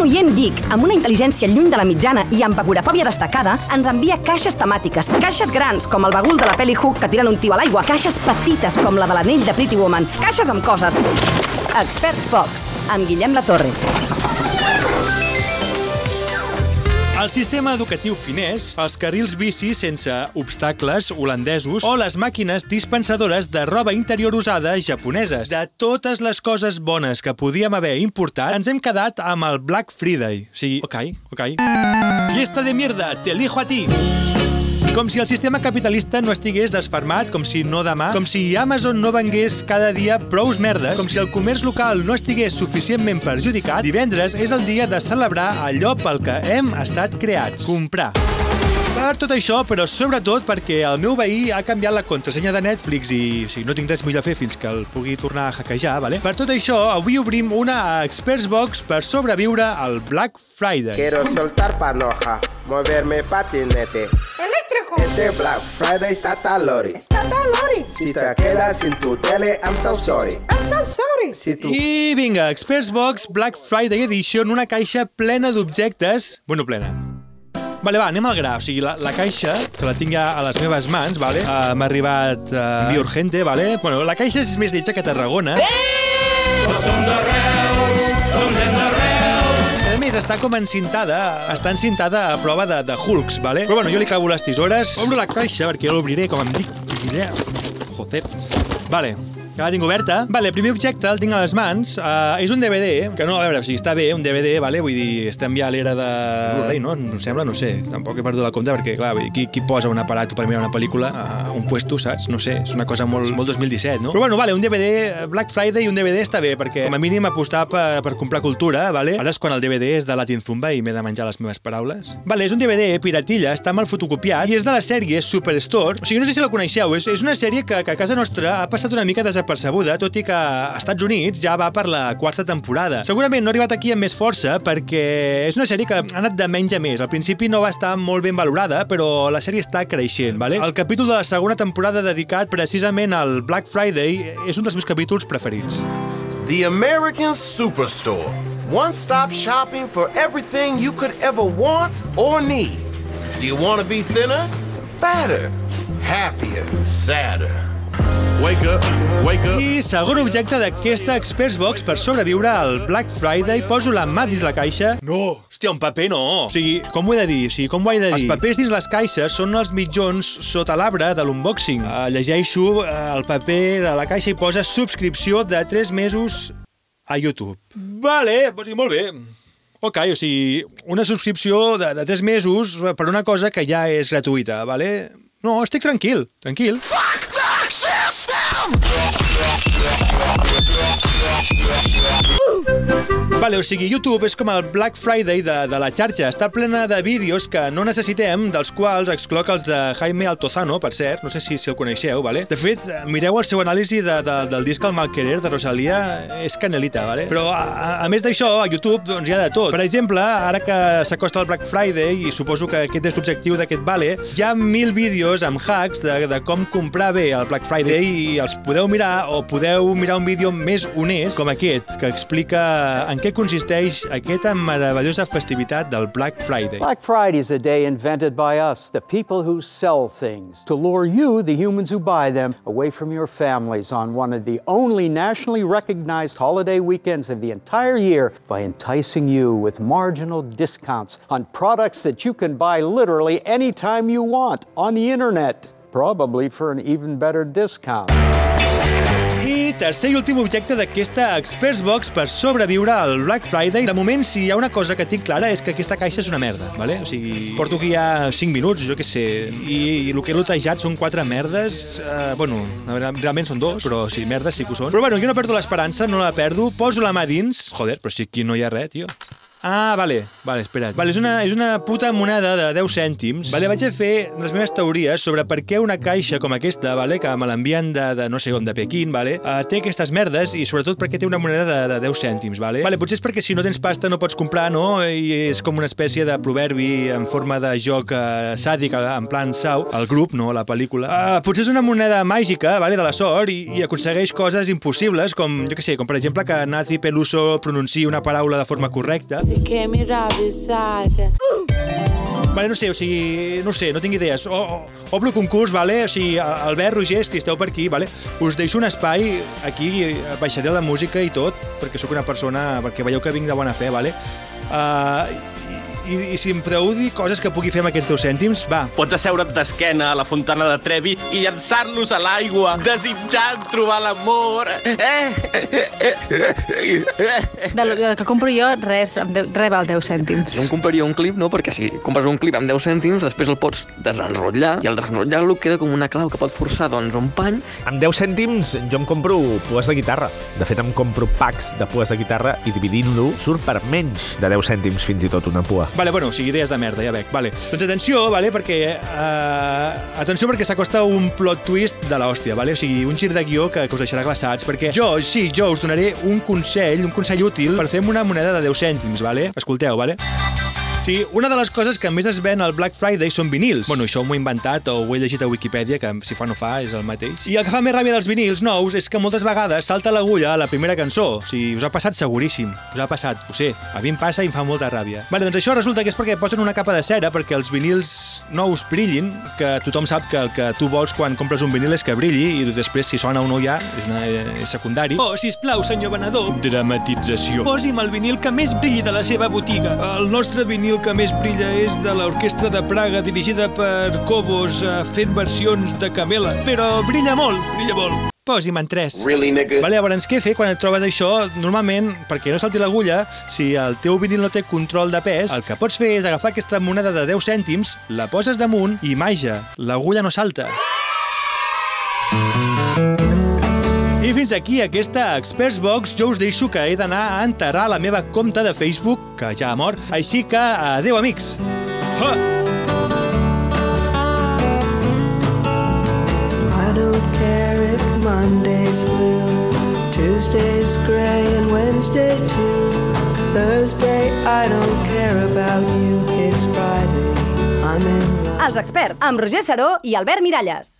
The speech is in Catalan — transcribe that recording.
Un oient geek amb una intel·ligència lluny de la mitjana i amb agorafòbia destacada ens envia caixes temàtiques. Caixes grans, com el bagul de la pel·li Hook que tiren un tio a l'aigua. Caixes petites, com la de l'anell de Pretty Woman. Caixes amb coses. Experts Box, amb Guillem La Torre. El sistema educatiu finès, els carrils bici sense obstacles holandesos o les màquines dispensadores de roba interior usada japoneses. De totes les coses bones que podíem haver importat, ens hem quedat amb el Black Friday. O sigui, ok, ok. Fiesta de mierda, te elijo a ti. Com si el sistema capitalista no estigués desfermat, com si no demà, com si Amazon no vengués cada dia prous merdes, com si el comerç local no estigués suficientment perjudicat, divendres és el dia de celebrar allò pel que hem estat creats, comprar. Per tot això, però sobretot perquè el meu veí ha canviat la contrasenya de Netflix i o sigui, no tinc res millor a fer fins que el pugui tornar a hackejar, vale? Per tot això, avui obrim una Experts Box per sobreviure al Black Friday. Quiero soltar panoja, moverme patinete. Eléctrico. Este Black Friday está talori. Está Lori. Si te quedas sin tu tele, I'm so sorry. I'm so sorry. Si tu... I vinga, Experts Box Black Friday Edition, una caixa plena d'objectes... Bueno, plena. Vale, va, anem al gra. O sigui, la, la caixa, que la tinc ja a les meves mans, vale? Uh, M'ha arribat uh, via urgente, vale? Bueno, la caixa és més lletja que Tarragona. A més, està com encintada, està encintada a prova de, de Hulks, vale? Però bueno, jo li clavo les tisores, obro la caixa, perquè jo l'obriré, com em dic, Guillem. Joder. Vale, que la tinc oberta. Vale, el primer objecte el tinc a les mans. Uh, és un DVD, que no, a veure, o sigui, està bé, un DVD, vale? vull dir, estem ja a l'era de Blu-ray, no? Em sembla, no sé, tampoc he perdut la compte, perquè, clar, vull dir, qui, qui posa un aparato per mirar una pel·lícula a un puesto, saps? No sé, és una cosa molt, molt 2017, no? Però bueno, vale, un DVD, Black Friday i un DVD està bé, perquè com a mínim apostar per, per comprar cultura, vale? Ara és quan el DVD és de Latin Zumba i m'he de menjar les meves paraules. Vale, és un DVD piratilla, està mal fotocopiat i és de la sèrie Superstore. O sigui, no sé si la coneixeu, és, és una sèrie que, que a casa nostra ha passat una mica desapercebuda, tot i que a Estats Units ja va per la quarta temporada. Segurament no ha arribat aquí amb més força perquè és una sèrie que ha anat de menys a més. Al principi no va estar molt ben valorada, però la sèrie està creixent, vale? El capítol de la segona temporada dedicat precisament al Black Friday és un dels meus capítols preferits. The American Superstore. One stop shopping for everything you could ever want or need. Do you want to be thinner? Fatter? Happier? Sadder? Wake up, wake up. I segon objecte d'aquesta Experts Box per sobreviure al Black Friday, poso la mà dins la caixa. No, hòstia, un paper no. O sigui, com ho he de dir? O sigui, com ho he de dir? Els papers dins les caixes són els mitjons sota l'arbre de l'unboxing. Uh, llegeixo uh, el paper de la caixa i posa subscripció de 3 mesos a YouTube. Vale, doncs molt bé. Ok, o sigui, una subscripció de, de 3 mesos per una cosa que ja és gratuïta, vale? No, estic tranquil, tranquil. down! Vale, o sigui, YouTube és com el Black Friday de, de la xarxa. Està plena de vídeos que no necessitem, dels quals excloc els de Jaime Altozano, per cert, no sé si, si el coneixeu, vale? De fet, mireu el seu anàlisi de, de, del disc El Malquerer de Rosalia, és canelita, vale? Però, a, a més d'això, a YouTube doncs, hi ha de tot. Per exemple, ara que s'acosta el Black Friday, i suposo que aquest és l'objectiu d'aquest vale, hi ha mil vídeos amb hacks de, de com comprar bé el Black Friday i els podeu mirar o podeu mirar un vídeo més honest com aquest, que explica en què consisteix aquesta meravellosa festivitat del Black Friday. Black Friday is a day invented by us, the people who sell things, to lure you, the humans who buy them, away from your families on one of the only nationally recognized holiday weekends of the entire year by enticing you with marginal discounts on products that you can buy literally anytime you want on the internet, probably for an even better discount. I tercer i últim objecte d'aquesta Experts Box per sobreviure al Black Friday. De moment, si hi ha una cosa que tinc clara és que aquesta caixa és una merda, vale? O sigui, porto aquí ja 5 minuts, jo què sé, i, i el que he lotejat són quatre merdes. Eh, bueno, realment són dos, però sí, merdes sí que ho són. Però bueno, jo no perdo l'esperança, no la perdo, poso la mà dins. Joder, però si aquí no hi ha res, tio. Ah, vale, vale, espera't. Vale, és una, és una puta moneda de 10 cèntims. Vale, vaig a fer les meves teories sobre per què una caixa com aquesta, vale, que me l'envien de, de no sé on, de Pequín, vale, uh, té aquestes merdes i sobretot perquè té una moneda de, de 10 cèntims, vale? Vale, potser és perquè si no tens pasta no pots comprar, no? I és com una espècie de proverbi en forma de joc uh, sàdic, en plan sau, el grup, no? La pel·lícula. Uh, potser és una moneda màgica, vale, de la sort i, i aconsegueix coses impossibles, com, jo què sé, com per exemple que Nazi Peluso pronunciï una paraula de forma correcta Así que mira avisarte. Vale, no sé, o sigui, no sé, no tinc idees. O, o, obro concurs, vale? O sigui, Albert, Roger, si esteu per aquí, vale? Us deixo un espai, aquí baixaré la música i tot, perquè sóc una persona, perquè veieu que vinc de bona fe, vale? Uh, i, i si em podeu dir coses que pugui fer amb aquests 10 cèntims, va. Pots asseure't d'esquena a la fontana de Trevi i llançar-los a l'aigua, desitjant trobar l'amor. Del, del que compro jo, res, res val 10 cèntims. Jo em compraria un clip, no? Perquè si compres un clip amb 10 cèntims, després el pots desenrotllar i al desenrotllar-lo queda com una clau que pot forçar doncs, un pany. Amb 10 cèntims jo em compro pues de guitarra. De fet, em compro packs de pues de guitarra i dividint-lo surt per menys de 10 cèntims fins i tot una pua. Vale, bueno, o sigui, idees de merda, ja veig. Vale. Doncs atenció, vale, perquè... Uh, atenció perquè s'acosta un plot twist de l'hòstia, vale? O sigui, un gir de guió que, que us deixarà glaçats, perquè jo, sí, jo us donaré un consell, un consell útil per fer una moneda de 10 cèntims, vale? Escolteu, vale? Sí, una de les coses que més es ven al Black Friday són vinils. Bueno, això m'ho he inventat o ho he llegit a Wikipedia, que si fa no fa és el mateix. I el que fa més ràbia dels vinils nous és que moltes vegades salta l'agulla a la primera cançó. O sigui, us ha passat seguríssim. Us ha passat, ho sé. A mi em passa i em fa molta ràbia. Vale, doncs això resulta que és perquè posen una capa de cera perquè els vinils nous brillin, que tothom sap que el que tu vols quan compres un vinil és que brilli i després si sona o no ja és, una, és secundari. Oh, sisplau, senyor venedor. Dramatització. Posi'm el vinil que més brilli de la seva botiga. El nostre vinil que més brilla és de l'Orquestra de Praga dirigida per Cobos eh, fent versions de Camela. Però brilla molt, brilla molt. Posi'm en tres. Really, nigga? Vale, llavors, què fer quan et trobes això? Normalment, perquè no salti l'agulla, si el teu vinil no té control de pes, el que pots fer és agafar aquesta moneda de 10 cèntims, la poses damunt i màgia, l'agulla no salta. I fins aquí aquesta Experts Box. Jo us deixo que he d'anar a enterrar la meva compte de Facebook, que ja ha mort. Així que, adeu, amics. Ha! I don't care if Monday's blue, Tuesday's gray, and Wednesday too. Thursday, I don't care about you. It's Friday, I'm in love. Els experts, amb Roger Saró i Albert Miralles.